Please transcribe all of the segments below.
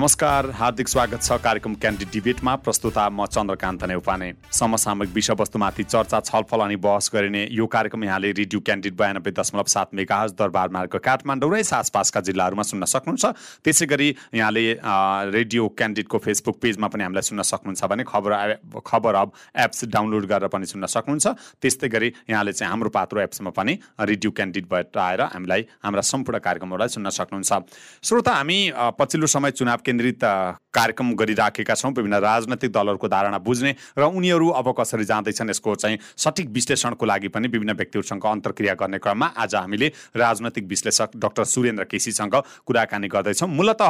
नमस्कार हार्दिक स्वागत छ कार्यक्रम क्यान्डिड डिबेटमा प्रस्तुता म चन्द्रकान्त नेउपाने। समसामयिक विषयवस्तुमाथि चर्चा छलफल अनि बहस गरिने यो कार्यक्रम यहाँले रेडियो क्यान्डिड बयानब्बे दशमलव सात मेगाहज दरबार मार्ग काठमाडौँ र आसपासका जिल्लाहरूमा सुन्न सक्नुहुन्छ। त्यसै गरी यहाँले रेडियो क्यान्डिडको फेसबुक पेजमा पनि हामीलाई सुन्न सक्नुहुन्छ भने खबर खबर अब एप्स डाउनलोड गरेर पनि सुन्न सक्नुहुन्छ। त्यस्तै गरी यहाँले चाहिँ हाम्रो पात्रो एप्समा पनि रेडियो क्यान्डिडबाट आएर हामीलाई हाम्रा सम्पूर्ण कार्यक्रमहरूलाई सुन्न सक्नुहुन्छ। श्रोता हामी पछिल्लो समय चुनाव केन्द्रित कार्यक्रम गरिराखेका छौँ विभिन्न राजनैतिक दलहरूको धारणा बुझ्ने र उनीहरू अब कसरी जाँदैछन् यसको चाहिँ सठिक विश्लेषणको लागि पनि विभिन्न व्यक्तिहरूसँग अन्तर्क्रिया गर्ने क्रममा आज हामीले राजनैतिक विश्लेषक डाक्टर सुरेन्द्र केसीसँग कुराकानी गर्दैछौँ। मूलत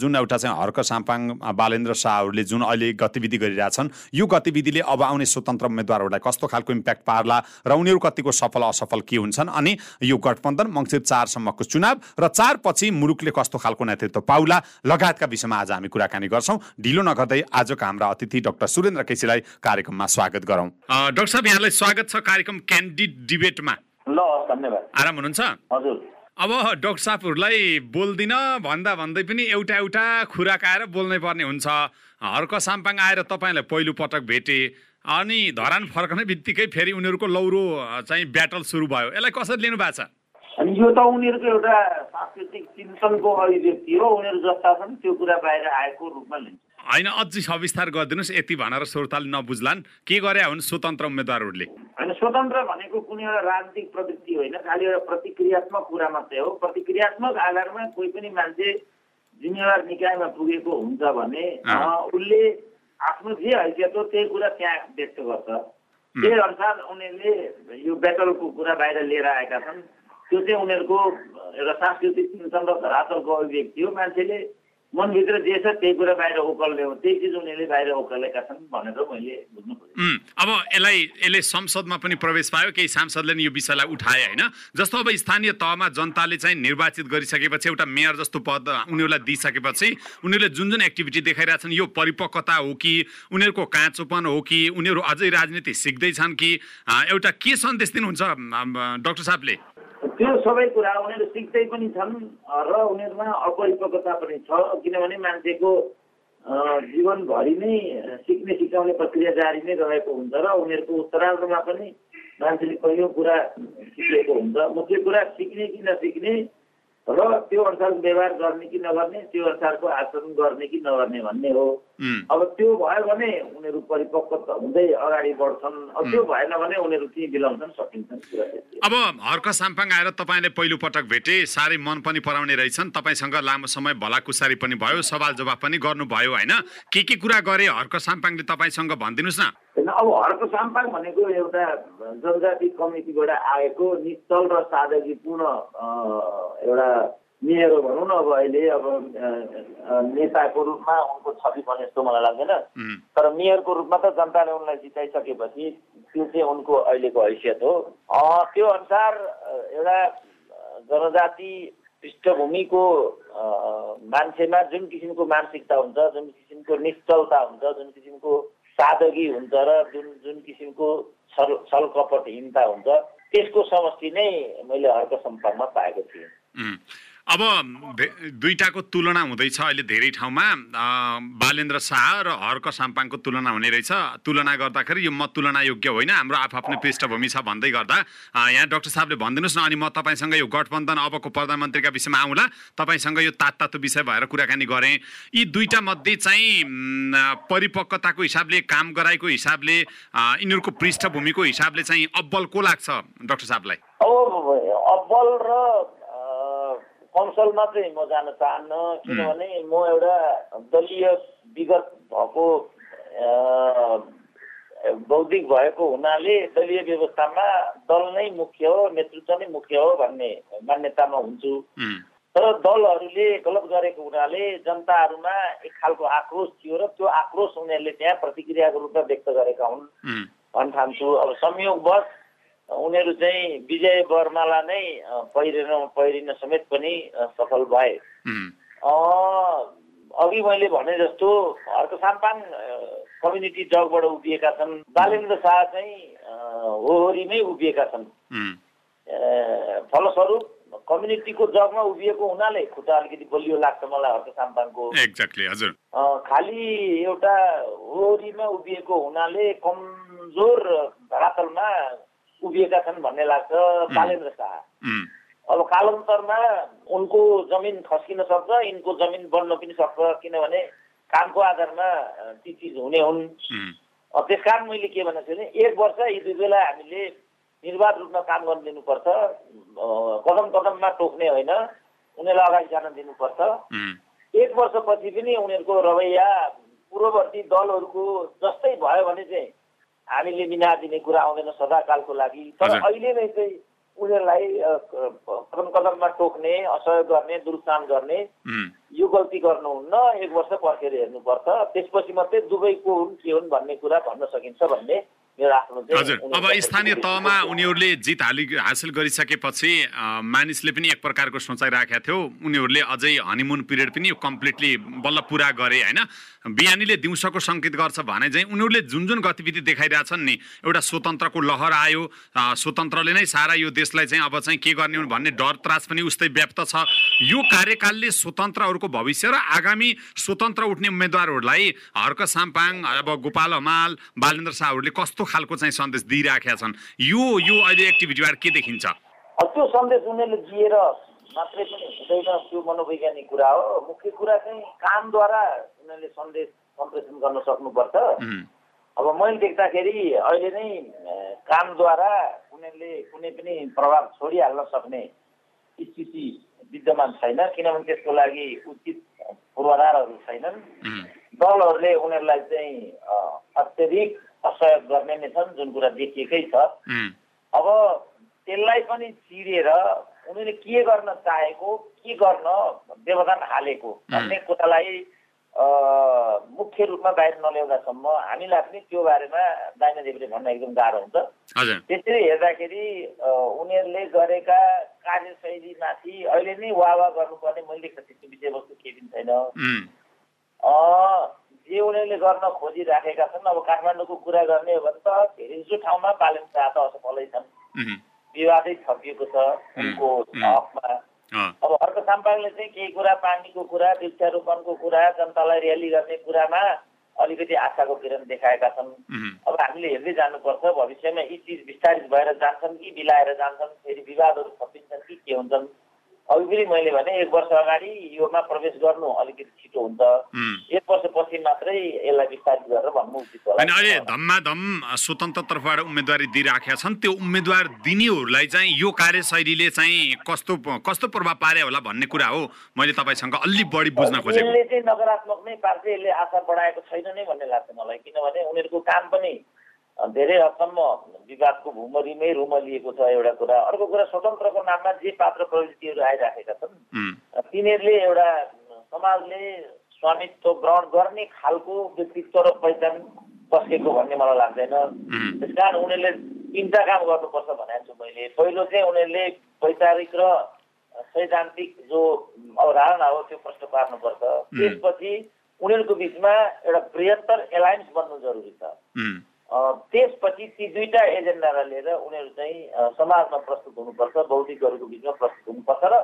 जुन एउटा चाहिँ हर्क साम्पाङ बालेन्द्र शाहहरूले जुन अहिले गतिविधि गरिरहेछन् यो गतिविधिले अब आउने स्वतन्त्र उम्मेद्वारहरूलाई कस्तो खालको इम्प्याक्ट पार्ला र उनीहरू कतिको सफल असफल के हुन्छन् अनि यो गठबन्धन मङ्सिर चारसम्मको चुनाव र चारपछि मुलुकले कस्तो खालको नेतृत्व पाउला लगायत लगायतका विषयमा आज हामी कुराकानी गर्छौँ। ढिलो नगर्दै आजको हाम्रा अतिथि डाक्टर सुरेन्द्र केसीलाई कार्यक्रममा स्वागत गरौँ। डाक्टर साहब यहाँलाई स्वागत छ कार्यक्रम क्यान्डिड डिबेटमा। ल धन्यवाद। आराम हुनुहुन्छ? हजुर। अब डाक्टर साहबहरूलाई बोल्दिन भन्दा भन्दै पनि एउटा एउटा खुराक आएर बोल्नै पर्ने हुन्छ। हर्क साम्पाङ आएर तपाईँलाई पहिलो पटक भेटे अनि धरान फर्कने बित्तिकै फेरि उनीहरूको लौरो चाहिँ ब्याटल सुरु भयो। यसलाई कसरी लिनु भएको छ? अनि यो त उनीहरूको एउटा सांस्कृतिक चिन्तनको अभिव्यक्ति हो उनीहरू जस्ता छन् त्यो कुरा बाहिर आएको रूपमा लिन्छ। होइन अझै सविस्तार गरिदिनुहोस् यति भनेर श्रोताले नबुझ्लान्। के गरे हुन् स्वतन्त्र उम्मेद्वारहरूले? होइन स्वतन्त्र भनेको कुनै एउटा राजनीतिक प्रवृत्ति होइन खालि एउटा प्रतिक्रियात्मक कुरा मात्रै हो। प्रतिक्रियात्मक आधारमा कोही पनि मान्छे जिम्मेवार निकायमा पुगेको हुन्छ भने उसले आफ्नो जे हैसियत हो त्यही कुरा त्यहाँ व्यक्त गर्छ। त्यही अनुसार उनीहरूले यो बेटलको कुरा बाहिर लिएर आएका छन्। त्यो चाहिँ उनीहरूको एउटा सांस्कृतिक चिन्तन र धरातलको अभिव्यक्ति हो। मान्छेले मनभित्र जे छ त्यही कुरा बाहिर उकल्ने हो त्यही चिज उनीहरूले बाहिर उकालेका छन् भनेर मैले बुझ्नु अब यसलाई यसले संसदमा पनि प्रवेश पायो। केही सांसदले नि यो विषयलाई उठाए होइन। जस्तो अब स्थानीय तहमा जनताले चाहिँ निर्वाचित गरिसकेपछि एउटा मेयर जस्तो पद उनीहरूलाई दिइसकेपछि उनीहरूले जुन जुन एक्टिभिटी देखाइरहेछन् यो परिपक्वता हो कि उनीहरूको काँचोपन हो कि उनीहरू अझै राजनीति सिक्दैछन् कि एउटा के सन्देश दिनुहुन्छ डाक्टर साहबले? त्यो सबै कुरा उनीहरू सिक्दै पनि छन् र उनीहरूमा अपरिपक्वता पनि छ किनभने मान्छेको जीवनभरि नै सिक्ने सिकाउने प्रक्रिया जारी नै रहेको हुन्छ र उनीहरूको उत्तरार्धमा पनि मान्छेले कैयौँ कुरा सिकेको हुन्छ। मुख्य कुरा सिक्ने कि नसिक्ने र त्यो अनुसारको व्यवहार गर्ने कि नगर्ने त्यो अनुसारको आचरण गर्ने कि नगर्ने भन्ने हो। अब त्यो भयो भने उनीहरू परिपक्व हुँदै अगाडि बढ्छन्। अब त्यो भएन भने उनीहरू त्यहीँ बिलाउँछन् सकिन्छन् अब हर्क साम्पाङ आएर तपाईँले पहिलो पटक भेटे साह्रै मन पनि पराउने रहेछन्। तपाईँसँग लामो समय भलाकुसारी पनि भयो सवाल जवाब पनि गर्नुभयो होइन? के के कुरा गरे हर्क साम्पाङले तपाईँसँग भनिदिनुहोस् न। अब हर्क साम्पाङ भनेको एउटा जनजाति कमिटीबाट आएको निश्चल र सादगीपूर्ण एउटा मेयर हो भनौँ न अब अहिले अब नेताको रूपमा उनको छवि भने जस्तो मलाई लाग्दैन। तर मेयरको रूपमा त जनताले उनलाई जिताइसकेपछि त्यो चाहिँ उनको अहिलेको हैसियत हो। त्यो अनुसार एउटा जनजाति पृष्ठभूमिको मान्छेमा जुन किसिमको मानसिकता हुन्छ जुन किसिमको निश्चलता हुन्छ जुन किसिमको सादगी हुन्छ र जुन जुन किसिमको छल छलकपटहीनता हुन्छ त्यसको समष्टि नै मैले हर्क सम्पर्कमा पाएको थिएँ। अब दुईटाको तुलना हुँदैछ अहिले धेरै ठाउँमा। बालेन्द्र शाह र हर्क साम्पाङको तुलना हुने रहेछ। तुलना गर्दाखेरि यो म तुलना योग्य होइन। हाम्रो आफ्नो पृष्ठभूमि छ भन्दै गर्दा यहाँ डाक्टर साहबले भनिदिनुहोस् न अनि म तपाईँसँग यो गठबन्धन अबको प्रधानमन्त्रीका विषयमा आउँला। तपाईँसँग यो तात तातो विषय भएर कुराकानी गरेँ। यी दुईटा मध्ये चाहिँ परिपक्वताको हिसाबले काम गराएको हिसाबले यिनीहरूको पृष्ठभूमिको हिसाबले चाहिँ अब्बल को लाग्छ डाक्टर साहबलाई? अब्बल र कौशलमा चाहिँ म जान चाहन्न किनभने म एउटा दलीय विगत भएको बौद्धिक भएको हुनाले दलीय व्यवस्थामा दल नै मुख्य हो नेतृत्व नै मुख्य हो भन्ने मान्यतामा हुन्छु। तर दलहरूले गलत गरेको हुनाले जनताहरूमा एक खालको आक्रोश थियो र त्यो आक्रोश उनीहरूले त्यहाँ प्रतिक्रियाको रूपमा व्यक्त गरेका हुन्। भन्न ठान्छु अब संयोगवश उनीहरू चाहिँ विजय वर्मालाई नै पहिरिन पहिरिन समेत पनि सफल भए। अघि मैले भने जस्तो अर्को साम्पाङ कम्युनिटी डगबाट उभिएका छन्। बालेन्द्र शाह चाहिँ होहोरीमै उभिएका छन्। फलस्वरूप कम्युनिटीको जगमा उभिएको हुनाले खुट्टा अलिकति बलियो लाग्छ मलाई हर्क साम्पाङको एक्ज्याक्टली हजुर। खालि एउटा वरिमा उभिएको हुनाले कमजोर धरातलमा उभिएका छन् भन्ने लाग्छ बालेन्द्र शाह। अब कालान्तरमा उनको जमिन खस्किन सक्छ यिनको जमिन बढ्न पनि सक्छ किनभने कामको आधारमा ती चिज हुने हुन्। त्यस कारण मैले के भनेको छु भने एक वर्ष यी दुई बेला हामीले निर्वाध रूपमा काम गर्न दिनुपर्छ कदम कदममा टोक्ने होइन उनीहरूलाई अगाडि जान दिनुपर्छ। एक वर्षपछि पनि उनीहरूको रवैया पूर्ववर्ती दलहरूको जस्तै भयो भने चाहिँ हामीले बिना दिने कुरा आउँदैन सदाकालको लागि। तर अहिले नै चाहिँ उनीहरूलाई कदम कदममा टोक्ने असहयोग गर्ने दुरुस्तान गर्ने यो गल्ती गर्नुहुन्न एक वर्ष पर्खेर हेर्नुपर्छ। त्यसपछि मात्रै दुवैको हुन् के हुन् भन्ने कुरा भन्न सकिन्छ भन्ने हजुर। अब स्थानीय तहमा उनीहरूले जित हालि हासिल गरिसकेपछि मानिसले पनि एक प्रकारको सोचाइ राखेका थियो। उनीहरूले अझै हनिमुन पिरियड पनि कम्प्लिटली बल्ल पुरा गरे होइन? बिहानीले दिउँसोको सङ्केत गर्छ भने चाहिँ उनीहरूले जुन जुन गतिविधि देखाइरहेछन् नि एउटा स्वतन्त्रको लहर आयो। स्वतन्त्रले नै सारा यो देशलाई चाहिँ अब चाहिँ के गर्ने भन्ने डर त्रास पनि उस्तै व्याप्त छ। यो कार्यकालले स्वतन्त्रहरूको भविष्य र आगामी स्वतन्त्र उठ्ने उम्मेद्वारहरूलाई हर्क साम्पाङ अब गोपाल हमाल बालेन्द्र शाहहरूले कस्तो खालको चाहिँ सन्देश दिइराखेका छन्। यो यो अहिले एक्टिभिटीबाट के देखिन्छ? त्यो सन्देश उनीहरूले दिएर मात्रै पनि हुँदैन त्यो मनोवैज्ञानिक कुरा हो। मुख्य कुरा चाहिँ कामद्वारा उनीहरूले सन्देश सम्प्रेषण गर्न सक्नुपर्छ। अब मैले देख्दाखेरि अहिले नै कामद्वारा उनीहरूले कुनै पनि प्रभाव छोडिहाल्न सक्ने स्थिति विद्यमान छैन किनभने त्यसको लागि उचित पूर्वाधारहरू छैनन्। दलहरूले उनीहरूलाई चाहिँ अत्यधिक असहयोग गर्ने नै छन् जुन कुरा देखिएकै छ। अब त्यसलाई पनि चिरेर उनीहरूले के गर्न चाहेको के गर्न व्यवधान हालेको भन्ने कुरालाई मुख्य रूपमा बाहिर नल्याउँदासम्म हामीलाई पनि त्यो बारेमा दाइना देवीले भन्न एकदम गाह्रो हुन्छ। त्यसरी हेर्दाखेरि उनीहरूले गरेका कार्यशैलीमाथि अहिले नै वाह गर्नुपर्ने मैले त्यो विषयवस्तु केही पनि छैन। जे उनीहरूले गर्न खोजिराखेका छन् अब काठमाडौँको कुरा गर्ने हो भने त धेरैजसो ठाउँमा बालन शाह त असफलै छन् विवादै थपिएको छ उनको हकमा। अब अर्क साम्पाङले चाहिँ केही कुरा पानीको कुरा वृक्षारोपणको कुरा जनतालाई र्याली गर्ने कुरामा अलिकति आशाको किरण देखाएका छन्। अब हामीले हेर्दै जानुपर्छ भविष्यमा यी चिज विस्तारित भएर जान्छन् कि बिलाएर जान्छन् फेरि विवादहरू थपिन्छन् कि के हुन्छन्। अघि पनि मैले भने एक वर्ष अगाडि योमा प्रवेश गर्नु अलिकति छिटो हुन्छ। एक वर्षपछि मात्रै यसलाई विस्तारित गरेर भन्नु उचित होला। अहिले धम्माधम स्वतन्त्र तर्फबाट उम्मेदवारी दिइराखेका छन्। त्यो उम्मेद्वार दिनेहरूलाई चाहिँ यो कार्यशैलीले चाहिँ कस्तो कस्तो प्रभाव पारे होला भन्ने कुरा हो। मैले तपाईँसँग अलि बढी बुझ्न खोजेको। यसले चाहिँ नकारात्मक नै पार्छ यसले आशा बढाएको छैन नै भन्ने लाग्छ मलाई। किनभने उनीहरूको काम पनि धेरै हदसम्म विवादको भूमरीमै रुमलिएको छ एउटा कुरा। अर्को कुरा स्वतन्त्रको नाममा जे पात्र प्रवृत्तिहरू आइराखेका छन् तिनीहरूले एउटा समाजले स्वामित्व ग्रहण गर्ने खालको व्यक्तित्व र पहिचान बसेको भन्ने मलाई लाग्दैन। त्यस कारण उनीहरूले तिनवटा काम गर्नुपर्छ भनेको छु मैले। पहिलो चाहिँ उनीहरूले वैचारिक र सैद्धान्तिक जो अवधारणा हो त्यो प्रश्न पार्नुपर्छ। त्यसपछि उनीहरूको बिचमा एउटा बृहत्तर एलायन्स बन्नु जरुरी छ। त्यसपछि ती दुईवटा एजेन्डालाई लिएर उनीहरू चाहिँ समाजमा प्रस्तुत हुनुपर्छ बौद्धिकहरूको बिचमा प्रस्तुत हुनुपर्छ र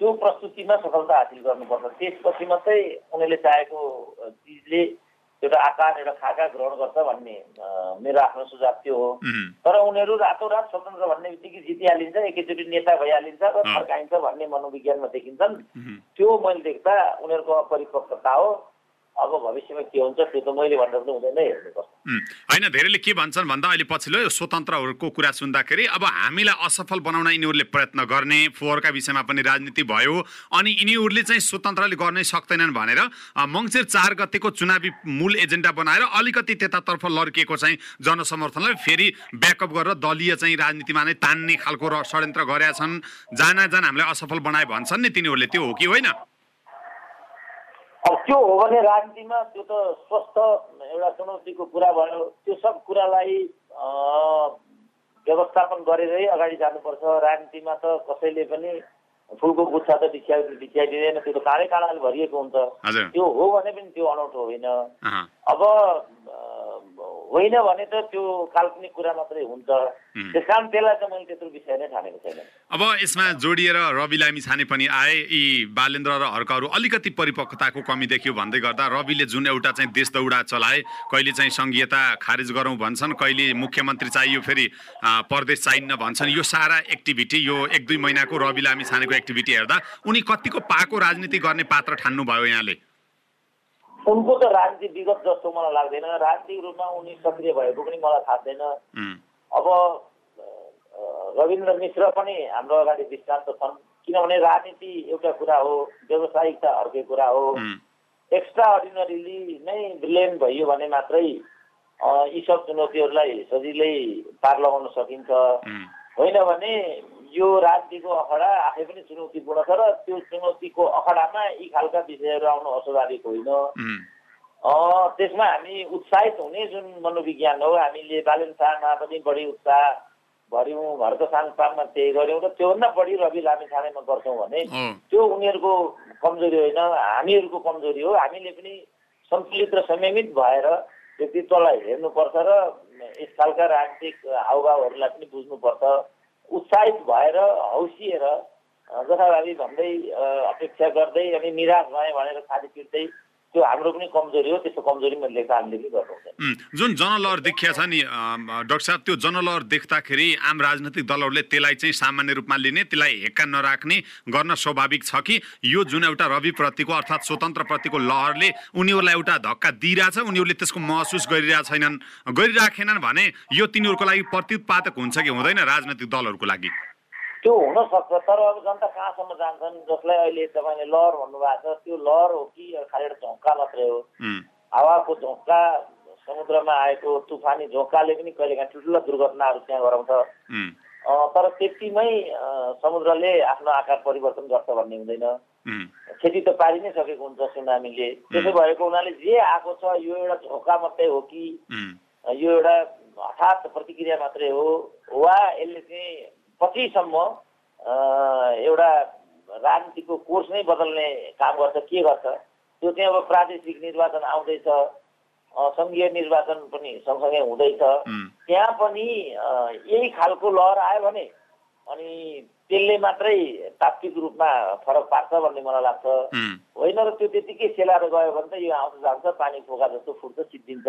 त्यो प्रस्तुतिमा सफलता हासिल गर्नुपर्छ। त्यसपछि मात्रै उनीहरूले चाहेको चिजले एउटा आकार एउटा खाका ग्रहण गर्छ भन्ने मेरो आफ्नो सुझाव त्यो हो। तर उनीहरू रातोरात स्वतन्त्र भन्ने बित्तिकै जितिहालिन्छ एकैचोटि नेता भइहालिन्छ र फर्काइन्छ भन्ने मनोविज्ञानमा देखिन्छन्। त्यो मैले देख्दा उनीहरूको अपरिपक्वता हो। अब भविष्यमा के हुन्छ त्यो त मैले भनेर पनि हुँदैन हेर्नुपर्छ होइन धेरैले के भन्छन् भन्दा अहिले पछिल्लो स्वतन्त्रहरूको कुरा सुन्दाखेरि अब हामीलाई असफल बनाउन यिनीहरूले प्रयत्न गर्ने फोहोरका विषयमा पनि राजनीति भयो अनि यिनीहरूले चाहिँ स्वतन्त्रले गर्नै सक्दैनन् भनेर मङ्सिर चार गतेको चुनावी मूल एजेन्डा बनाएर अलिकति त्यतातर्फ लड्किएको चाहिँ जनसमर्थनलाई फेरि ब्याकअप गरेर दलीय चाहिँ राजनीतिमा नै तान्ने खालको षड्यन्त्र गरेका छन्। जान जान हामीलाई असफल बनाए भन्छन् नि तिनीहरूले त्यो हो कि होइन? अब त्यो हो भने राजनीतिमा त्यो त स्वस्थ एउटा चुनौतीको कुरा भयो। त्यो सब कुरालाई व्यवस्थापन गरेरै अगाडि जानुपर्छ। राजनीतिमा त कसैले पनि फुलको गुच्छा त बिछ्याइदिँदैन त्यो त काँडै काँडाले भरिएको हुन्छ। त्यो हो भने पनि त्यो अनौठो होइन। अब होइन भने त त्यो काल्पनिक कुरा मात्रै हुन्छ। त्यस कारण त्यसलाई चाहिँ मैले त्यत्रो विषय नै ठानेको छैन। अब यसमा जोडिएर रवि लामी छाने पनि आए यी बालेन्द्र र हर्कहरू अलिकति परिपक्वताको कमी देखियो भन्दै गर्दा रविले जुन एउटा चाहिँ देश दौडा चलाए कहिले चाहिँ सङ्घीयता खारेज गरौँ भन्छन् कहिले मुख्यमन्त्री चाहियो फेरि प्रदेश चाहिन्न भन्छन् यो सारा एक्टिभिटी यो एक दुई महिनाको रवि लामी छानेको एक्टिभिटी हेर्दा उनी कतिको पाको राजनीति गर्ने पात्र ठान्नु भयो यहाँले? उनको त राजनीति विगत जस्तो मलाई लाग्दैन। राजनीतिक रूपमा उनी सक्रिय भएको पनि मलाई थाहा छैन। अब रविन्द्र मिश्र पनि हाम्रो अगाडि दृष्टान्त छन्। किनभने राजनीति एउटा कुरा हो व्यावसायिकता अर्कै कुरा हो। एक्स्ट्रा अर्डिनरीली नै ब्रिलियन्ट भइयो भने मात्रै यी सब चुनौतीहरूलाई सजिलै पार लगाउन सकिन्छ। होइन भने यो राजनीतिको अखडा आफै पनि चुनौतीपूर्ण छ र त्यो चुनौतीको अखडामा यी खालका विषयहरू आउनु अस्वाभाविक होइन। त्यसमा हामी उत्साहित हुने जुन मनोविज्ञान हो हामीले बालन शाहमा पनि बढी उत्साह भर्यौँ घरको साङपाङमा त्यही गऱ्यौँ र त्योभन्दा बढी रवि लामी छानेमा गर्छौँ भने त्यो उनीहरूको कमजोरी होइन हामीहरूको कमजोरी हो। हामीले पनि सन्तुलित र संयमित भएर व्यक्तित्वलाई हेर्नुपर्छ र यस खालका राजनीतिक हावभावहरूलाई पनि बुझ्नुपर्छ। उत्साहित भएर हौसिएर जथाभावी भन्दै अपेक्षा गर्दै अनि निराश भएँ भनेर खाली पिट्दै त्यो हाम्रो पनि कमजोरी हो त्यस्तो कमजोरी मैले हामीले पनि गर्नु जुन जनलहर देखिया छ नि डाक्टर साहब त्यो जनलहर देख्दाखेरि आम राजनैतिक दलहरूले त्यसलाई चाहिँ सामान्य रूपमा लिने त्यसलाई हेक्का नराख्ने गर्न स्वाभाविक छ कि यो जुन एउटा रविप्रतिको अर्थात् स्वतन्त्रप्रतिको लहरले उनीहरूलाई एउटा धक्का दिइरहेछ उनीहरूले त्यसको महसुस गरिरहेको छैनन्। गरिराखेनन् भने यो तिनीहरूको लागि प्रत्युत्पादक हुन्छ कि हुँदैन राजनैतिक दलहरूको लागि? त्यो हुनसक्छ तर अब जनता कहाँसम्म जान्छन्? जसलाई अहिले तपाईँले लहर भन्नुभएको छ त्यो लहर हो कि खालि एउटा झोक्का मात्रै हो? हावाको झोक्का समुद्रमा आएको तुफानी झोक्काले पनि कहिलेकाहीँ ठुल्ठुलो दुर्घटनाहरू त्यहाँ गराउँछ। तर त्यतिमै समुद्रले आफ्नो आकार परिवर्तन गर्छ भन्ने हुँदैन। क्षति त पारि नै सकेको हुन्छ सुनामीले। त्यसो भएको हुनाले जे आएको छ यो एउटा झोका मात्रै हो कि यो एउटा हठात प्रतिक्रिया मात्रै हो? वा यसले चाहिँ पछिसम्म एउटा राजनीतिको कोर्स नै बदल्ने काम गर्छ। के गर्छ? त्यो चाहिँ अब प्रादेशिक निर्वाचन आउँदैछ सङ्घीय निर्वाचन पनि सँगसँगै हुँदैछ। त्यहाँ पनि यही खालको लहर आयो भने अनि त्यसले मात्रै तात्विक रूपमा फरक पार्छ भन्ने मलाई लाग्छ। होइन र त्यो त्यतिकै सेलाएर गयो भने त यो आउँछ जान्छ पानी फोका जस्तो फुट्छ सिद्धिन्छ।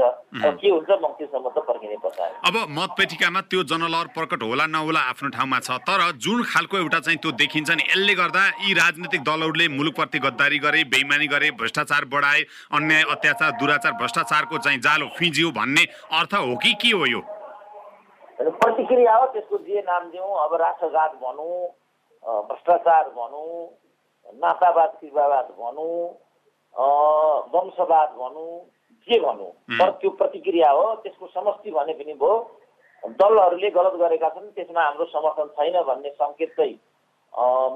के हुन्छ मक्तिसम्म त पर्खिनै पर्छ अब मतपेटिकामा त्यो जनलहर प्रकट होला नहोला आफ्नो ठाउँमा छ तर जुन खालको एउटा चाहिँ त्यो देखिन्छ नि यसले गर्दा यी राजनीतिक दलहरूले मुलुकप्रति गद्दारी गरे बेइमानी गरे भ्रष्टाचार बढाए अन्याय अत्याचार दुराचार भ्रष्टाचारको चाहिँ जालो फिजियो भन्ने अर्थ हो कि के हो यो? प्रतिक्रिया हो त्यसको जे नाम दिउँ अब राष्ट्रघात भनौँ भ्रष्टाचार भनौँ नातावाद कृपावाद भनौँ वंशवाद भनौँ के भनौँ। तर त्यो प्रतिक्रिया हो त्यसको समष्टि भने पनि भयो। दलहरूले गलत गरेका छन् त्यसमा हाम्रो समर्थन छैन भन्ने सङ्केत चाहिँ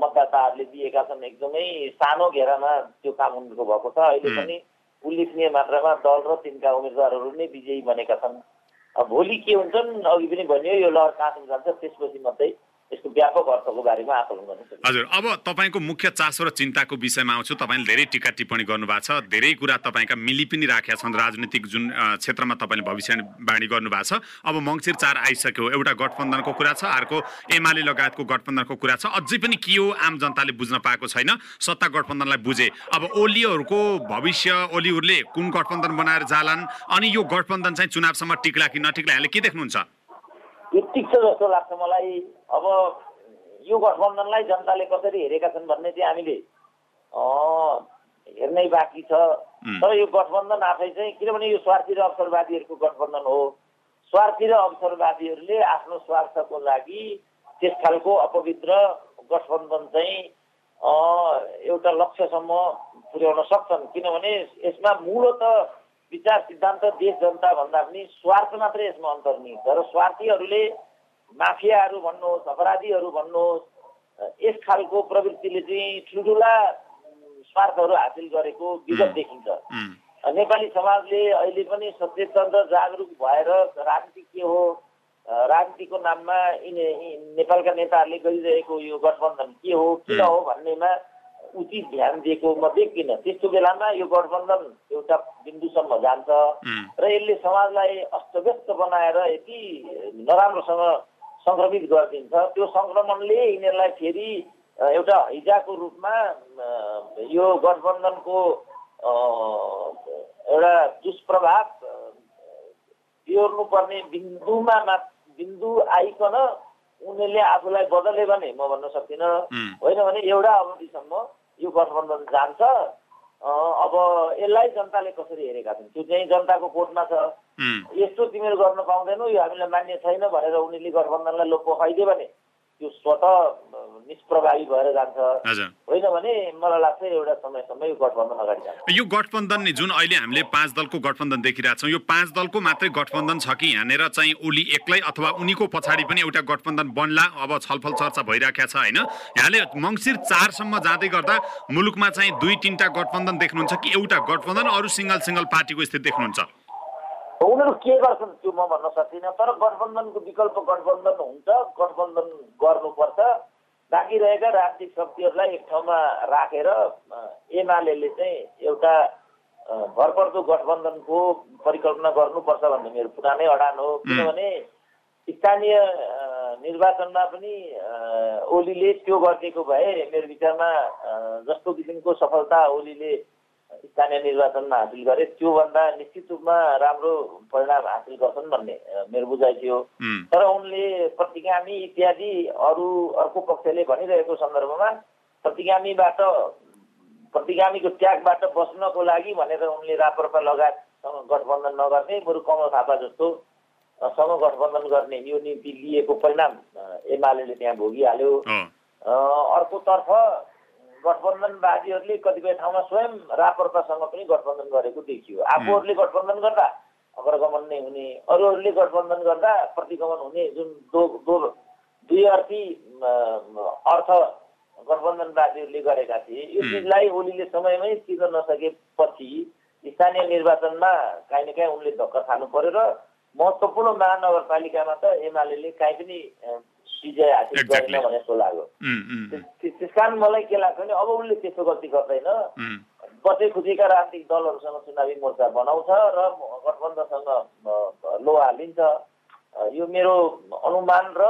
मतदाताहरूले दिएका छन्। एकदमै सानो घेरामा त्यो काम उनीहरूको भएको छ। अहिले पनि उल्लेखनीय मात्रामा दल र तिनका उम्मेदवारहरू नै विजयी बनेका छन्। भोलि के हुन्छन् अघि पनि भनियो यो लहर कहाँसम्म जान्छ त्यसपछि मात्रै यसको व्यापक अर्थको बारेमा आकलन गर्न हजुर अब तपाईँको मुख्य चासो र चिन्ताको विषयमा आउँछु। तपाईँले धेरै टिका टिप्पणी गर्नुभएको छ। धेरै कुरा तपाईँका मिली पनि राखेका छन्। राजनीतिक जुन क्षेत्रमा तपाईँले भविष्यवाणी गर्नुभएको छ। अब मङ्सिर चार आइसक्यो। एउटा गठबन्धनको कुरा छ। अर्को एमाले लगायतको गठबन्धनको कुरा छ। अझै पनि के हो आम जनताले बुझ्न पाएको छैन। सत्ता गठबन्धनलाई बुझे। अब ओलीहरूको भविष्य ओलीहरूले कुन गठबन्धन बनाएर जालान्? अनि यो गठबन्धन चाहिँ चुनावसम्म टिक्ला कि नटिक्ला? यहाँले के देख्नुहुन्छ? टिक्छ जस्तो लाग्छ मलाई। अब यो गठबन्धनलाई जनताले कसरी हेरेका छन् भन्ने चाहिँ हामीले हेर्नै बाँकी छ। तर यो गठबन्धन आफै चाहिँ किनभने यो स्वार्थी र अवसरवादीहरूको गठबन्धन हो। स्वार्थी र अवसरवादीहरूले आफ्नो स्वार्थको लागि त्यस खालको अपवित्र गठबन्धन चाहिँ एउटा लक्ष्यसम्म पुर्याउन सक्छन्। किनभने यसमा मूलत विचार सिद्धान्त देश जनता भन्दा पनि स्वार्थ मात्रै यसमा अन्तर्निहित छ र स्वार्थीहरूले माफियाहरू भन्नुहोस् अपराधीहरू भन्नुहोस् यस खालको प्रवृत्तिले चाहिँ ठुल्ठुला स्वार्थहरू हासिल गरेको विगत देखिन्छ। नेपाली समाजले अहिले पनि सचेतन र जागरुक भएर राजनीति के हो राजनीतिको नाममा नेपालका नेताहरूले गरिरहेको यो गठबन्धन के हो किन हो भन्नेमा उचित ध्यान दिएको म देख्दिनँ। त्यस्तो बेलामा यो गठबन्धन एउटा बिन्दुसम्म जान्छ र यसले समाजलाई अस्तव्यस्त बनाएर यति नराम्रोसँग सङ्क्रमित गरिदिन्छ। त्यो सङ्क्रमणले यिनीहरूलाई फेरि एउटा हैजाको रूपमा यो गठबन्धनको एउटा दुष्प्रभाव बिहोर्नुपर्ने बिन्दुमा मा बिन्दु आइकन उनीहरूले आफूलाई बदले भने म भन्न सक्दिनँ। होइन भने एउटा अवधिसम्म यो गठबन्धन जान्छ। अब यसलाई जनताले कसरी हेरेका छन्? त्यो चाहिँ जनताको कोर्टमा छ। यस्तो तिमीहरू गर्न पाउँदैनौ यो हामीलाई मान्य छैन भनेर उनीहरूले गठबन्धनलाई लोप खुवाइदियो भने त्यो स्वत निष्प्रभावी भएर जान्छ। होइन भने मलाई लाग्छ एउटा समयसम्म यो गठबन्धन अगाडि जान्छ। यो गठबन्धन नि जुन अहिले हामीले पाँच दलको गठबन्धन देखिरहेको छौँ यो पाँच दलको मात्रै गठबन्धन छ कि यहाँनिर चाहिँ ओली एक्लै अथवा उनीको पछाडि पनि एउटा गठबन्धन बन्ला अब छलफल चर्चा भइरहेको छ होइन? यहाँले मङ्सिर चारसम्म जाँदै गर्दा मुलुकमा चाहिँ दुई तिनवटा गठबन्धन देख्नुहुन्छ कि एउटा गठबन्धन अरू सिङ्गल सिङ्गल पार्टीको स्थिति देख्नुहुन्छ? उनीहरू के गर्छन् त्यो म भन्न सक्दिनँ तर गठबन्धनको विकल्प गठबन्धन हुन्छ गठबन्धन गर्नुपर्छ। बाँकी रहेका राजनीतिक शक्तिहरूलाई एक ठाउँमा राखेर एमाले चाहिँ एउटा भरपर्दो गठबन्धनको परिकल्पना गर्नुपर्छ भन्ने मेरो पुरानै अडान हो। किनभने स्थानीय निर्वाचनमा पनि ओलीले त्यो गरिदिएको भए मेरो विचारमा जस्तो किसिमको सफलता ओलीले स्थानीय निर्वाचनमा हासिल गरे त्योभन्दा निश्चित रूपमा राम्रो परिणाम हासिल गर्छन् भन्ने मेरो बुझाइ थियो। तर उनले प्रतिगामी इत्यादि अरू अर्को पक्षले भनिरहेको सन्दर्भमा प्रतिगामीबाट प्रतिगामीको त्यागबाट बस्नको लागि भनेर उनले राप्रपा लगायतसँग गठबन्धन नगर्ने बरु कमल थापा जस्तो सँग गठबन्धन गर्ने यो नीति लिएको परिणाम एमाले त्यहाँ भोगिहाल्यो। अर्कोतर्फ गठबन्धनवादीहरूले कतिपय ठाउँमा स्वयं राप्रपासँग पनि गठबन्धन गरेको देखियो। आफूहरूले गठबन्धन गर्दा अग्रगमन नै हुने। अरूहरूले गठबन्धन गर्दा प्रतिगमन हुने जुन दो दो दुई अर्थी अर्थ गठबन्धनवादीहरूले गरेका थिए। यो। चिजलाई ओलीले समयमै चिर्न नसकेपछि स्थानीय निर्वाचनमा काहीँ न काहीँ उनले धक्का खानु पर्यो र महत्त्वपूर्ण महानगरपालिकामा त एमाले काहीँ पनि विजय हासिल. गरेन भने जस्तो लाग्यो। त्यस कारण मलाई के लाग्छ भने अब उसले त्यस्तो गल्ती गर्दैन। बचे खुचेका राजनीतिक दलहरूसँग चुनावी मोर्चा बनाउँछ र गठबन्धनसँग लोहा लिन्छ यो मेरो अनुमान र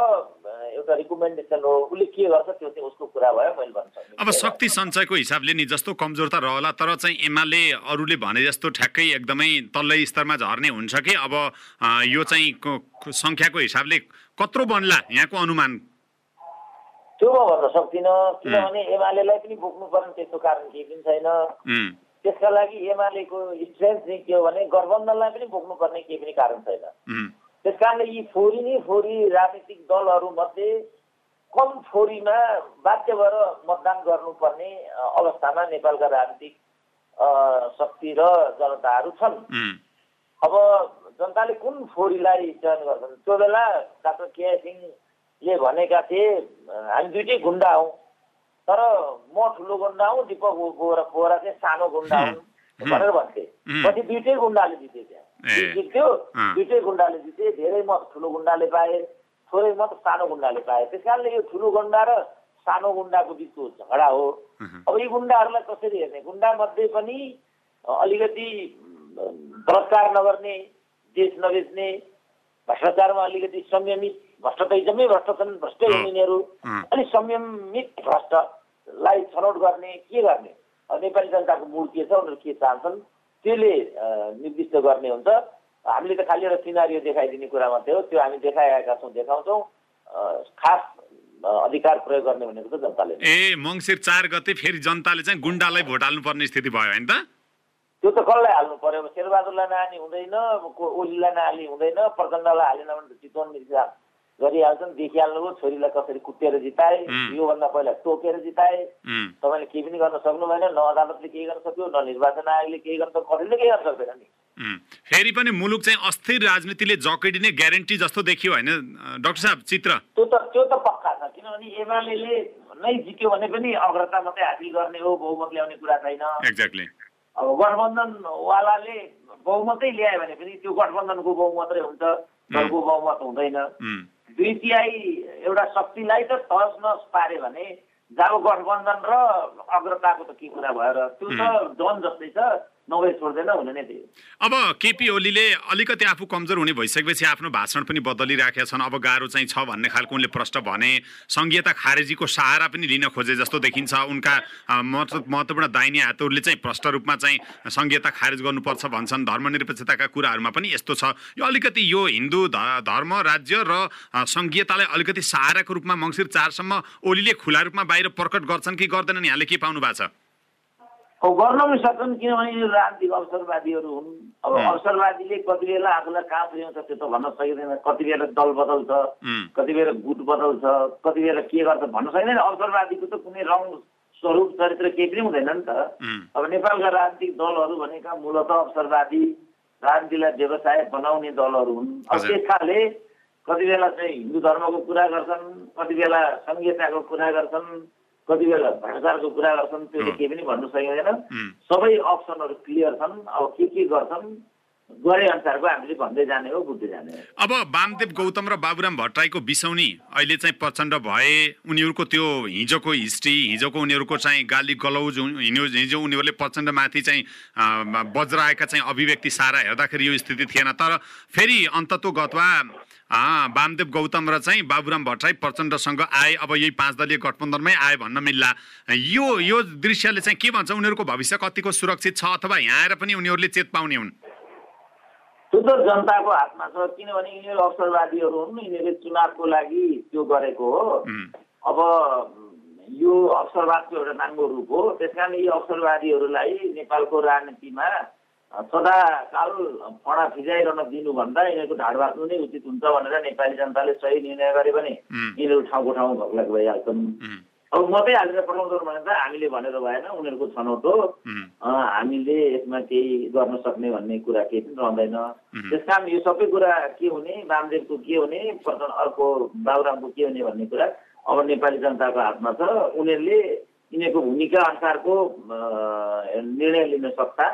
एउटा रिकमेन्डेसन हो। उसले के गर्छ त्यो चाहिँ उसको कुरा भयो मैले भन्न सक्दिनँ। अब शक्ति सञ्चयको हिसाबले नि जस्तो कमजोरता रहला तर चाहिँ एमाले अरूले भने जस्तो ठ्याक्कै एकदमै तल्लै स्तरमा झर्ने हुन्छ कि? अब यो चाहिँ सङ्ख्याको हिसाबले कत्रो बन्ला? यहाँको अनुमान। त्यो म भन्न सक्दिनँ किनभने एमालेलाई पनि बोक्नुपर्ने त्यस्तो कारण केही पनि छैन। त्यसका लागि एमालेको स्ट्रेन्थ चाहिँ के हो भने गठबन्धनलाई पनि बोक्नुपर्ने केही पनि कारण छैन। त्यस कारणले यी फोरी नै फोरी राजनीतिक दलहरूमध्ये कम फोरीमा बाध्य भएर मतदान गर्नुपर्ने अवस्थामा नेपालका राजनीतिक शक्ति र जनताहरू छन्। अब जनताले कुन फोरीलाई चयन गर्छन्? त्यो बेला डाक्टर केआई सिंहले भनेका थिए हामी दुइटै गुन्डा हौँ। तर म ठुलो गुन्डा हुँ दिपक बोरा बोरा चाहिँ सानो गुन्डा हुन् हुँ। भनेर भन्थे। पछि दुइटै गुन्डाले जिते त्यहाँ अँ। दुइटै गुन्डाले जिते धेरै मत ठुलो गुन्डाले पाए थोरै मत सानो गुन्डाले पाए त्यस कारणले यो ठुलो गुन्डा र सानो गुन्डाको बिचको झगडा हो अब यी गुन्डाहरूलाई कसरी हेर्ने गुन्डा मध्ये पनि अलिकति बलात्कार नगर्ने देश नबेच्ने भ्रष्टाचारमा अलिकति संयमित भ्रष्ट त एकदमै भ्रष्ट छन् भ्रष्टै। हुन् यिनीहरू। अलिक संयमित भ्रष्टलाई छनौट गर्ने के गर्ने नेपाली जनताको मूड के छ उनीहरू के चाहन्छन् त्यसले निर्दिष्ट गर्ने हुन्छ। हामीले त खालि एउटा सिनारियो देखाइदिने कुरा मात्रै हो त्यो हामी देखाइआएका छौँ देखाउँछौँ। खास अधिकार प्रयोग गर्ने भनेको त जनताले। ए मङ्सिर चार गते फेरि जनताले चाहिँ गुन्डालाई भोट हाल्नुपर्ने स्थिति भयो होइन त? त्यो त कसलाई हाल्नु पर्यो? शेरबहादुरलाई नहाल्ने हुँदैन ओलीलाई नहाल्ने हुँदैन प्रचण्डलाई हालेन भने त चितवन गरिहाल्छन् देखिहाल्नुभयो छोरीलाई कसरी कुटेर जिताए. योभन्दा पहिला टोकेर जिताए। तपाईँले केही पनि गर्न सक्नु भएन न अदालतले केही गर्न सक्यो न निर्वाचन आयोगले केही गर्न सक्यो कसैले केही गर्न सक्दैन नि। फेरि पनि मुलुक चाहिँ अस्थिर राजनीतिले जकडिने ग्यारेन्टी जस्तो देखियो होइन डाक्टर साहब चित्र? त्यो त त्यो त पक्का छ किनभने एमाले नै जित्यो भने पनि अग्रता मात्रै हासिल गर्ने हो बहुमत ल्याउने कुरा छैन। एक्ज्याक्टली अब गठबन्धनवालाले बहुमतै ल्यायो भने पनि त्यो गठबन्धनको बहुमतै हुन्छ दलको बहुमत हुँदैन। दुई तिहाई एउटा शक्तिलाई त तहस नहस पार्यो भने जब गठबन्धन र अग्रताको त के कुरा भयो र त्यो त जन जस्तै छ। अब केपी ओलीले अलिकति आफू कमजोर हुने भइसकेपछि आफ्नो भाषण पनि बदलिराखेका छन्। अब गाह्रो चाहिँ छ भन्ने खालको उनले प्रश्न भने सङ्घीयता खारेजीको सहारा पनि लिन खोजे जस्तो देखिन्छ। उनका महत्त्वपूर्ण दाहिने हातहरूले चाहिँ प्रष्ट रूपमा चाहिँ सङ्घीयता खारेज गर्नुपर्छ भन्छन्। धर्मनिरपेक्षताका कुराहरूमा पनि यस्तो छ। यो अलिकति यो हिन्दू धर्म राज्य र सङ्घीयतालाई अलिकति सहाराको रूपमा मङ्सिर चारसम्म ओलीले खुला रूपमा बाहिर प्रकट गर्छन् कि गर्दैनन्? यहाँले के पाउनु भएको छ? गर्न पनि सक्छन् किनभने यो राजनीतिक अवसरवादीहरू हुन्। अब अवसरवादीले कति बेला आफूलाई कहाँ पुर्याउँछ त्यो त भन्न सकिँदैन। कति बेला दल बदल्छ कति बेला गुट बदल्छ कति बेला के गर्छ भन्न सकिँदैन। अवसरवादीको त कुनै रङ स्वरूप चरित्र केही पनि हुँदैन नि त। अब नेपालका राजनीतिक दलहरू भनेका मूलत अवसरवादी राजनीतिलाई व्यवसाय बनाउने दलहरू हुन्। अब त्यसकाले कति बेला चाहिँ हिन्दू धर्मको कुरा गर्छन् कति बेला सङ्घीयताको कुरा गर्छन् कति बेला भ्रष्टाचारको कुरा गर्छन् त्यो केही पनि भन्नु सकिँदैन। सबै अप्सनहरू क्लियर छन्। अब के के गर्छन् गरे अनुसारको हामीले भन्दै जाने हो बुझ्दै जाने अब वामदेव गौतम र बाबुराम भट्टराईको बिसौनी अहिले चाहिँ प्रचण्ड भए। उनीहरूको त्यो हिजोको हिस्ट्री हिजोको उनीहरूको चाहिँ गाली गलौज हिजो उनीहरूले प्रचण्डमाथि चाहिँ बज्राएका चाहिँ अभिव्यक्ति सारा हेर्दाखेरि यो स्थिति थिएन। तर फेरि अन्तत्व गतवा वामदेव गौतम र चाहिँ बाबुराम भट्टराई प्रचण्डसँग आए। अब यही पाँच दलीय गठबन्धनमै आए भन्न मिल्ला। यो यो दृश्यले चाहिँ के भन्छ? उनीहरूको भविष्य कतिको सुरक्षित छ अथवा यहाँ आएर पनि उनीहरूले चेत पाउने हुन्? त्यो त जनताको हातमा छ किनभने यिनीहरू अवसरवादीहरू हुन्। यिनीहरूले चुनावको लागि त्यो गरेको हो। अब यो अवसरवादको एउटा नाङ्गो रूप हो। त्यस कारण यी अवसरवादीहरूलाई नेपालको राजनीतिमा सदाकाल फडा फिजाइरहन दिनुभन्दा यिनीहरूको ढाड बाँच्नु नै उचित हुन्छ भनेर नेपाली जनताले सही निर्णय गरे भने यिनीहरू ठाउँको ठाउँ घक्लाक भइहाल्छन्। अब मात्रै हालेर पठाउँछौँ भने त हामीले भनेर भएन उनीहरूको छनौट हो। हामीले यसमा केही गर्न सक्ने भन्ने कुरा केही पनि रहँदैन। त्यस कारण यो सबै कुरा के हुने वामदेवको के हुने अर्को बाबुरामको के हुने भन्ने कुरा अब नेपाली जनताको हातमा छ। उनीहरूले यिनीहरूको भूमिका अनुसारको निर्णय लिन सक्दा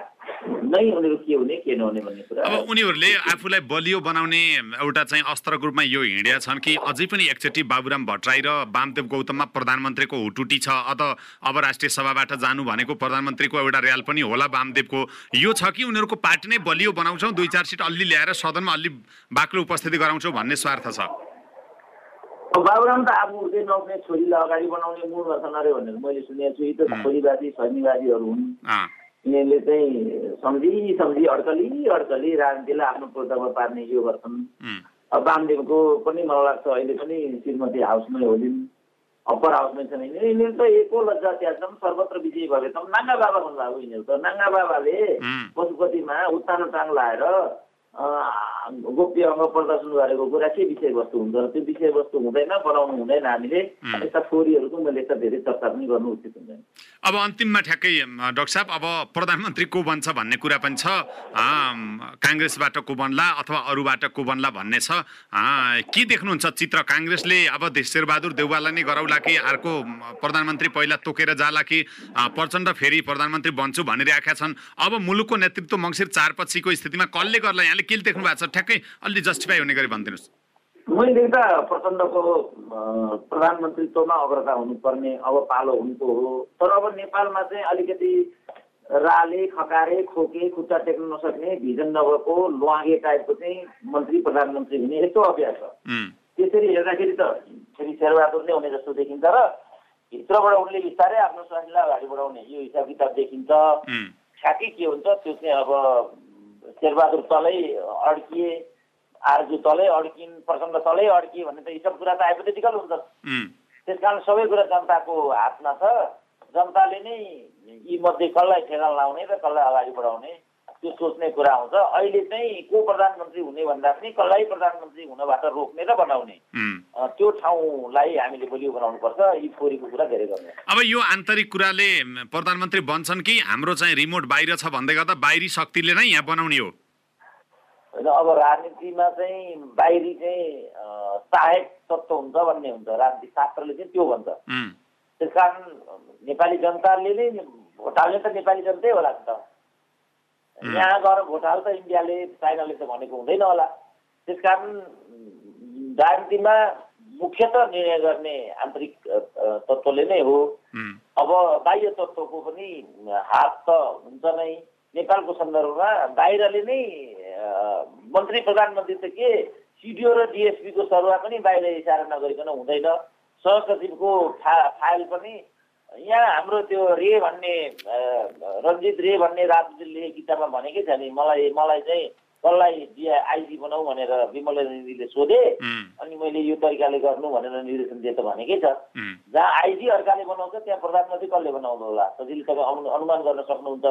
नै उनीहरू के हुने के नहुने भन्ने कुरा। अब उनीहरूले आफूलाई बलियो बनाउने एउटा चाहिँ अस्त्रको रूपमा यो हिँडेका छन् कि अझै पनि एकचोटि बाबुराम भट्टराई र वामदेव गौतममा प्रधानमन्त्रीको हुटुटी छ। अत अब राष्ट्रिय सभाबाट जानु भनेको प्रधानमन्त्रीको एउटा र्याल पनि होला वामदेवको। यो छ कि उनीहरूको पार्टी नै बलियो बनाउँछौँ दुई चार सिट अलि ल्याएर सदनमा अलि बाक्लो उपस्थिति गराउँछौँ भन्ने स्वार्थ छ। बाबुराम त आफू उठ्दै नउठ्ने छोरीलाई अगाडि बनाउने मूल रचना अरे भनेर मैले सुनेको छु। यी त छोरीवादी सैनिकवादीहरू हुन्। यिनीहरूले चाहिँ सम्झी सम्झी अड्कली अड्कली राजनीतिलाई आफ्नो पूर्तमा पार्ने यो गर्छन्। अब वामदेवको पनि मलाई लाग्छ अहिले पनि श्रीमती हाउसमै होलिन्। अप्पर हाउसमै छन् यिनीहरू। यिनीहरू त एको लज्जा त्याग्छन् सर्वत्र विजयी भए त नाङ्गा बाबा भन्नुभएको यिनीहरू त। नाङ्गा बाबाले पशुपतिमा उत्तानो टाङ लाएर गोप्य अङ्ग प्रदर्शन गरेको कुरा के विषयवस्तु हुन्छ र त्यो विषयवस्तु हुँदैन बनाउनु हुँदैन हामीले। यस्ता फोरीहरूको मैले त धेरै चर्चा पनि गर्नु उचित हुँदैन। अब अन्तिममा ठ्याक्कै डाक्टर साहब अब प्रधानमन्त्री को बन्छ भन्ने कुरा पनि छ। काङ्ग्रेसबाट को बन्ला अथवा अरूबाट को बन्ला भन्ने छ। के देख्नुहुन्छ चित्र? काङ्ग्रेसले अब शेरबहादुर देउवालाई नै गराउला कि अर्को प्रधानमन्त्री पहिला तोकेर जाला कि प्रचण्ड फेरि प्रधानमन्त्री बन्छु भनिरहेका छन्। अब मुलुकको नेतृत्व मङ्सिर चार पछिको स्थितिमा कसले गर्ला? यहाँले के देख्नु भएको छ ठ्याक्कै अलि जस्टिफाई हुने गरी भनिदिनुहोस्। मैले देख्दा प्रचण्डको प्रधानमन्त्रीत्वमा अग्रता हुनुपर्ने अब पालो हुनुको हो। तर अब नेपालमा चाहिँ अलिकति राले खकारे खोके खुट्टा टेक्न नसक्ने भिजन नभएको लुवागे टाइपको चाहिँ मन्त्री प्रधानमन्त्री हुने यस्तो अभ्यास छ। त्यसरी हेर्दाखेरि त फेरि शेरबहादुर नै हुने जस्तो देखिन्छ र भित्रबाट उनले बिस्तारै आफ्नो स्वास्थ्यलाई अगाडि बढाउने यो हिसाब किताब देखिन्छ ठ्याक्कै के हुन्छ त्यो चाहिँ अब शेरबहादुर तलै अड्किए आरजु तलै अड्किन् प्रचण्ड तलै अड्किए भन्ने त यी सब कुरा त हाइपोथेटिकल हुन्छ। त्यस कारण सबै कुरा जनताको हातमा छ। जनताले नै यी मध्ये कसलाई ठेगान लाउने र कसलाई अगाडि बढाउने त्यो सोच्ने कुरा आउँछ अहिले चाहिँ को प्रधानमन्त्री हुने भन्दा पनि कसलाई प्रधानमन्त्री हुनबाट रोक्ने र बनाउने त्यो ठाउँलाई हामीले बलियो बनाउनुपर्छ यी फोरीको कुरा धेरै गर्ने। अब यो आन्तरिक कुराले प्रधानमन्त्री बन्छन् कि हाम्रो चाहिँ रिमोट बाहिर छ भन्दै गर्दा बाहिरी शक्तिले नै यहाँ बनाउने हो? होइन अब राजनीतिमा चाहिँ बाहिरी चाहिँ सहायक तत्त्व हुन्छ भन्ने हुन्छ। राजनीति शास्त्रले चाहिँ त्यो भन्छ। त्यस कारण नेपाली जनताले नै भोट हाल्ने त नेपाली जनतै होला नि त। यहाँ गएर भोट हाल त इन्डियाले चाइनाले त भनेको हुँदैन होला। त्यस कारण राजनीतिमा मुख्यत निर्णय गर्ने आन्तरिक तत्त्वले नै हो। अब बाह्य तत्त्वको पनि हात त हुन्छ नै। नेपालको सन्दर्भमा बाहिरले नै मन्त्री प्रधानमन्त्री त के सिडिओ र डिएसपीको सरुवा पनि बाहिर इसारा नगरिकन हुँदैन। सहसचिवको फा फाइल पनि यहाँ हाम्रो त्यो रे भन्ने रञ्जित रे भन्ने राजनीतिले किताबमा भनेकै छ नि मलाई मलाई चाहिँ कसलाई डिआ आइजी बनाऊ भनेर विमल निधिले सोधे अनि मैले यो तरिकाले गर्नु भनेर निर्देशन दिए त भनेकै छ। जहाँ आइजी अर्काले बनाउँछ त्यहाँ प्रधानमन्त्री कसले बनाउँनु होला? सजिलै तपाईँ अनुमान गर्न सक्नुहुन्छ।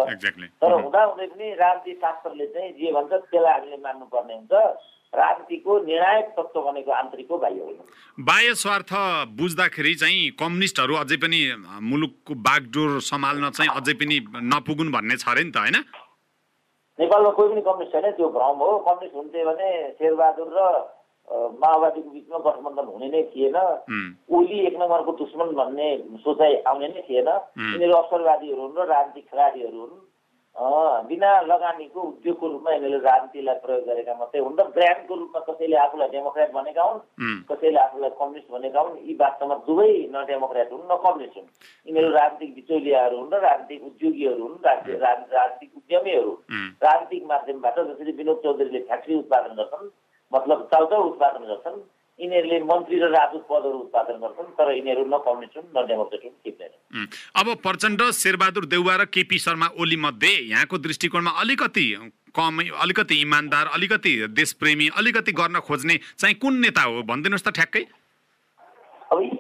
तर हुँदा हुँदै पनि राजनीति शास्त्रले चाहिँ जे भन्छ त्यसलाई हामीले मान्नुपर्ने हुन्छ। राजनीतिको निर्णायक तत्त्व भनेको आन्तरिक हो बाह्य होइन बाह्य स्वार्थ बुझ्दाखेरि चाहिँ कम्युनिस्टहरू अझै पनि मुलुकको बागडोर सम्हाल्न चाहिँ अझै पनि नपुगुन् भन्ने छ अरे नि त होइन? नेपालमा कोही पनि कम्युनिस्ट छैन त्यो भ्रम हो। कम्युनिस्ट हुन्थे भने शेरबहादुर र माओवादीको बिचमा गठबन्धन हुने नै थिएन। ओली एक नम्बरको दुश्मन भन्ने सोचाइ आउने नै थिएन। यिनीहरू अवसरवादीहरू हुन् र राजनीतिक खेलाडीहरू हुन्। बिना लगानीको उद्योगको रूपमा यिनीहरूले राजनीतिलाई प्रयोग गरेका मात्रै हुन् र ब्रान्डको रूपमा कसैले आफूलाई डेमोक्रेट भनेका हुन् कसैले आफूलाई कम्युनिस्ट भनेका हुन् यी वास्तवमा दुवै न डेमोक्रेट हुन् न कम्युनिस्ट हुन्। यिनीहरू राजनीतिक बिचौलियाहरू हुन् र राजनीतिक उद्योगीहरू हुन् राजनीतिक उद्यमीहरू राजनीतिक माध्यमबाट जसरी विनोद चौधरीले फ्याक्ट्री उत्पादन गर्छन् मतलब चाउचाउ उत्पादन गर्छन् यिनीहरूले मन्त्री र राजदूत पदहरू उत्पादन गर्छन् तर यिनीहरू न कम्युनिस्ट हुन् न डेमोक्रेट हुन् अब प्रचण्ड शेरबहादुर देउवा र केपी शर्मा ओली मध्ये यहाँको दृष्टिकोणमा अलिकति कम अलिकति इमान्दार अलिकति देशप्रेमी अलिकति गर्न खोज्ने चाहिँ कुन नेता हो? भनिदिनुहोस् त ठ्याक्कै। अब यी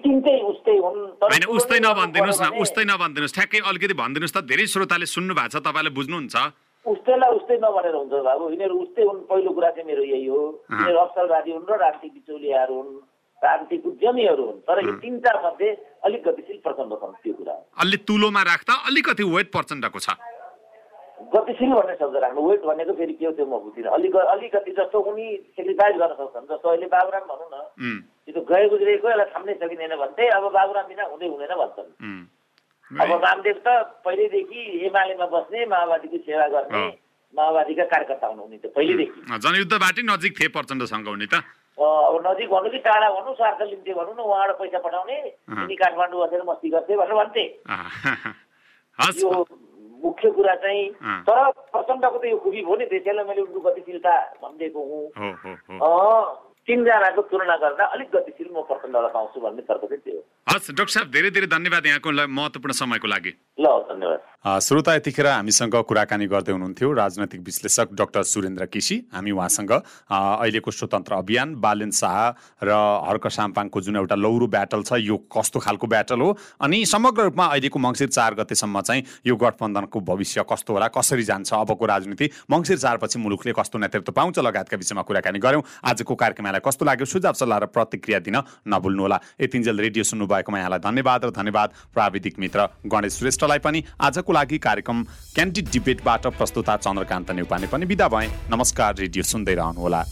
उस्तै हुन् होइन उस्तै नभनिदिनुहोस् न उस्तै नभनिदिनुहोस्। ठ्याक्कै अलिकति भनिदिनुहोस् त धेरै श्रोताले सुन्नु भएको छ तपाईँले बुझ्नुहुन्छ। उस्तैलाई उस्तै नभनेर हुन्छ बाबु। यिनीहरू उस्तै हुन् पहिलो कुरा चाहिँ मेरो यही हो। यिनीहरू अवसरवादी हुन् र राजनीतिक बिचौलियाहरू हुन् राजनीतिक उद्यमीहरू हुन्। तर यी तिनवटा मध्ये अलिक गतिशील प्रचण्ड छन् त्यो कुरा। अलि तुलोमा राख्दा अलिकति वेट प्रचण्डको छ। गतिशील भन्ने शब्द राख्नु। वेट भनेको फेरि के हो त्यो म बुझिनँ। अलिक अलिकति जस्तो उनी सेक्रिफाइस गर्न सक्छन्। जस्तो अहिले बाबुराम भनौँ न त्यो गए गुज्रेको यसलाई थाम्नै सकिँदैन भन्थे अब बाबुराम बिना हुँदै हुँदैन भन्छन्। अब वामदेव त पहिल्यैदेखि एमालेमा बस्ने माओवादीको सेवा गर्ने माओवादीका कार्यकर्ता हुनु उनी त पहिल्यैदेखि जनयुद्धबाटै नजिक थिए प्रचण्डसँग उनी त। अब नजिक भन्नु कि टाढा भन्नु स्वार्थ लिन्थे भनौँ न उहाँबाट पैसा पठाउने उनी काठमाडौँ बसेर मस्ती गर्थे भनेर भन्थे। यो मुख्य कुरा चाहिँ तर प्रचण्डको त यो खुबी भयो नि त्यसैलाई मैले उनको गतिशीलता भनिदिएको हुँ। तिनजनाको तुलना गर्दा अलिक गतिशील म प्रचण्डलाई पाउँछु भन्ने तर्क चाहिँ त्यो हस् डाक्टर साहब धेरै धेरै धन्यवाद यहाँको महत्त्वपूर्ण समयको लागि। ल धन्यवाद। श्रोता यतिखेर हामीसँग कुराकानी गर्दै हुनुहुन्थ्यो राजनैतिक विश्लेषक डाक्टर सुरेन्द्र केसी। हामी उहाँसँग अहिलेको स्वतन्त्र अभियान बालेन शाह र हर्क साम्पाङको जुन एउटा लौरो ब्याटल छ यो कस्तो खालको ब्याटल हो? अनि समग्र रूपमा अहिलेको मङ्सिर चार गतेसम्म चाहिँ यो गठबन्धनको भविष्य कस्तो होला कसरी जान्छ अबको राजनीति? मङ्सिर चारपछि मुलुकले कस्तो नेतृत्व पाउँछ? लगायतका विषयमा कुराकानी गऱ्यौँ। आजको कार्यक्रमलाई कस्तो लाग्यो? सुझाव सल्लाह र प्रतिक्रिया दिन नभुल्नुहोला। यतिन्जेल रेडियो सुन्नुभएकोमा यहाँलाई धन्यवाद र धन्यवाद। प्राविधिक मित्र गणेश श्रेष्ठलाई पनि आजको आजको लागि कार्यक्रम क्यान्डिड डिबेटबाट प्रस्तुता चन्द्रकान्त नेउपाने पनि विदा भए। नमस्कार रेडियो सुन्दै रहनुहोला।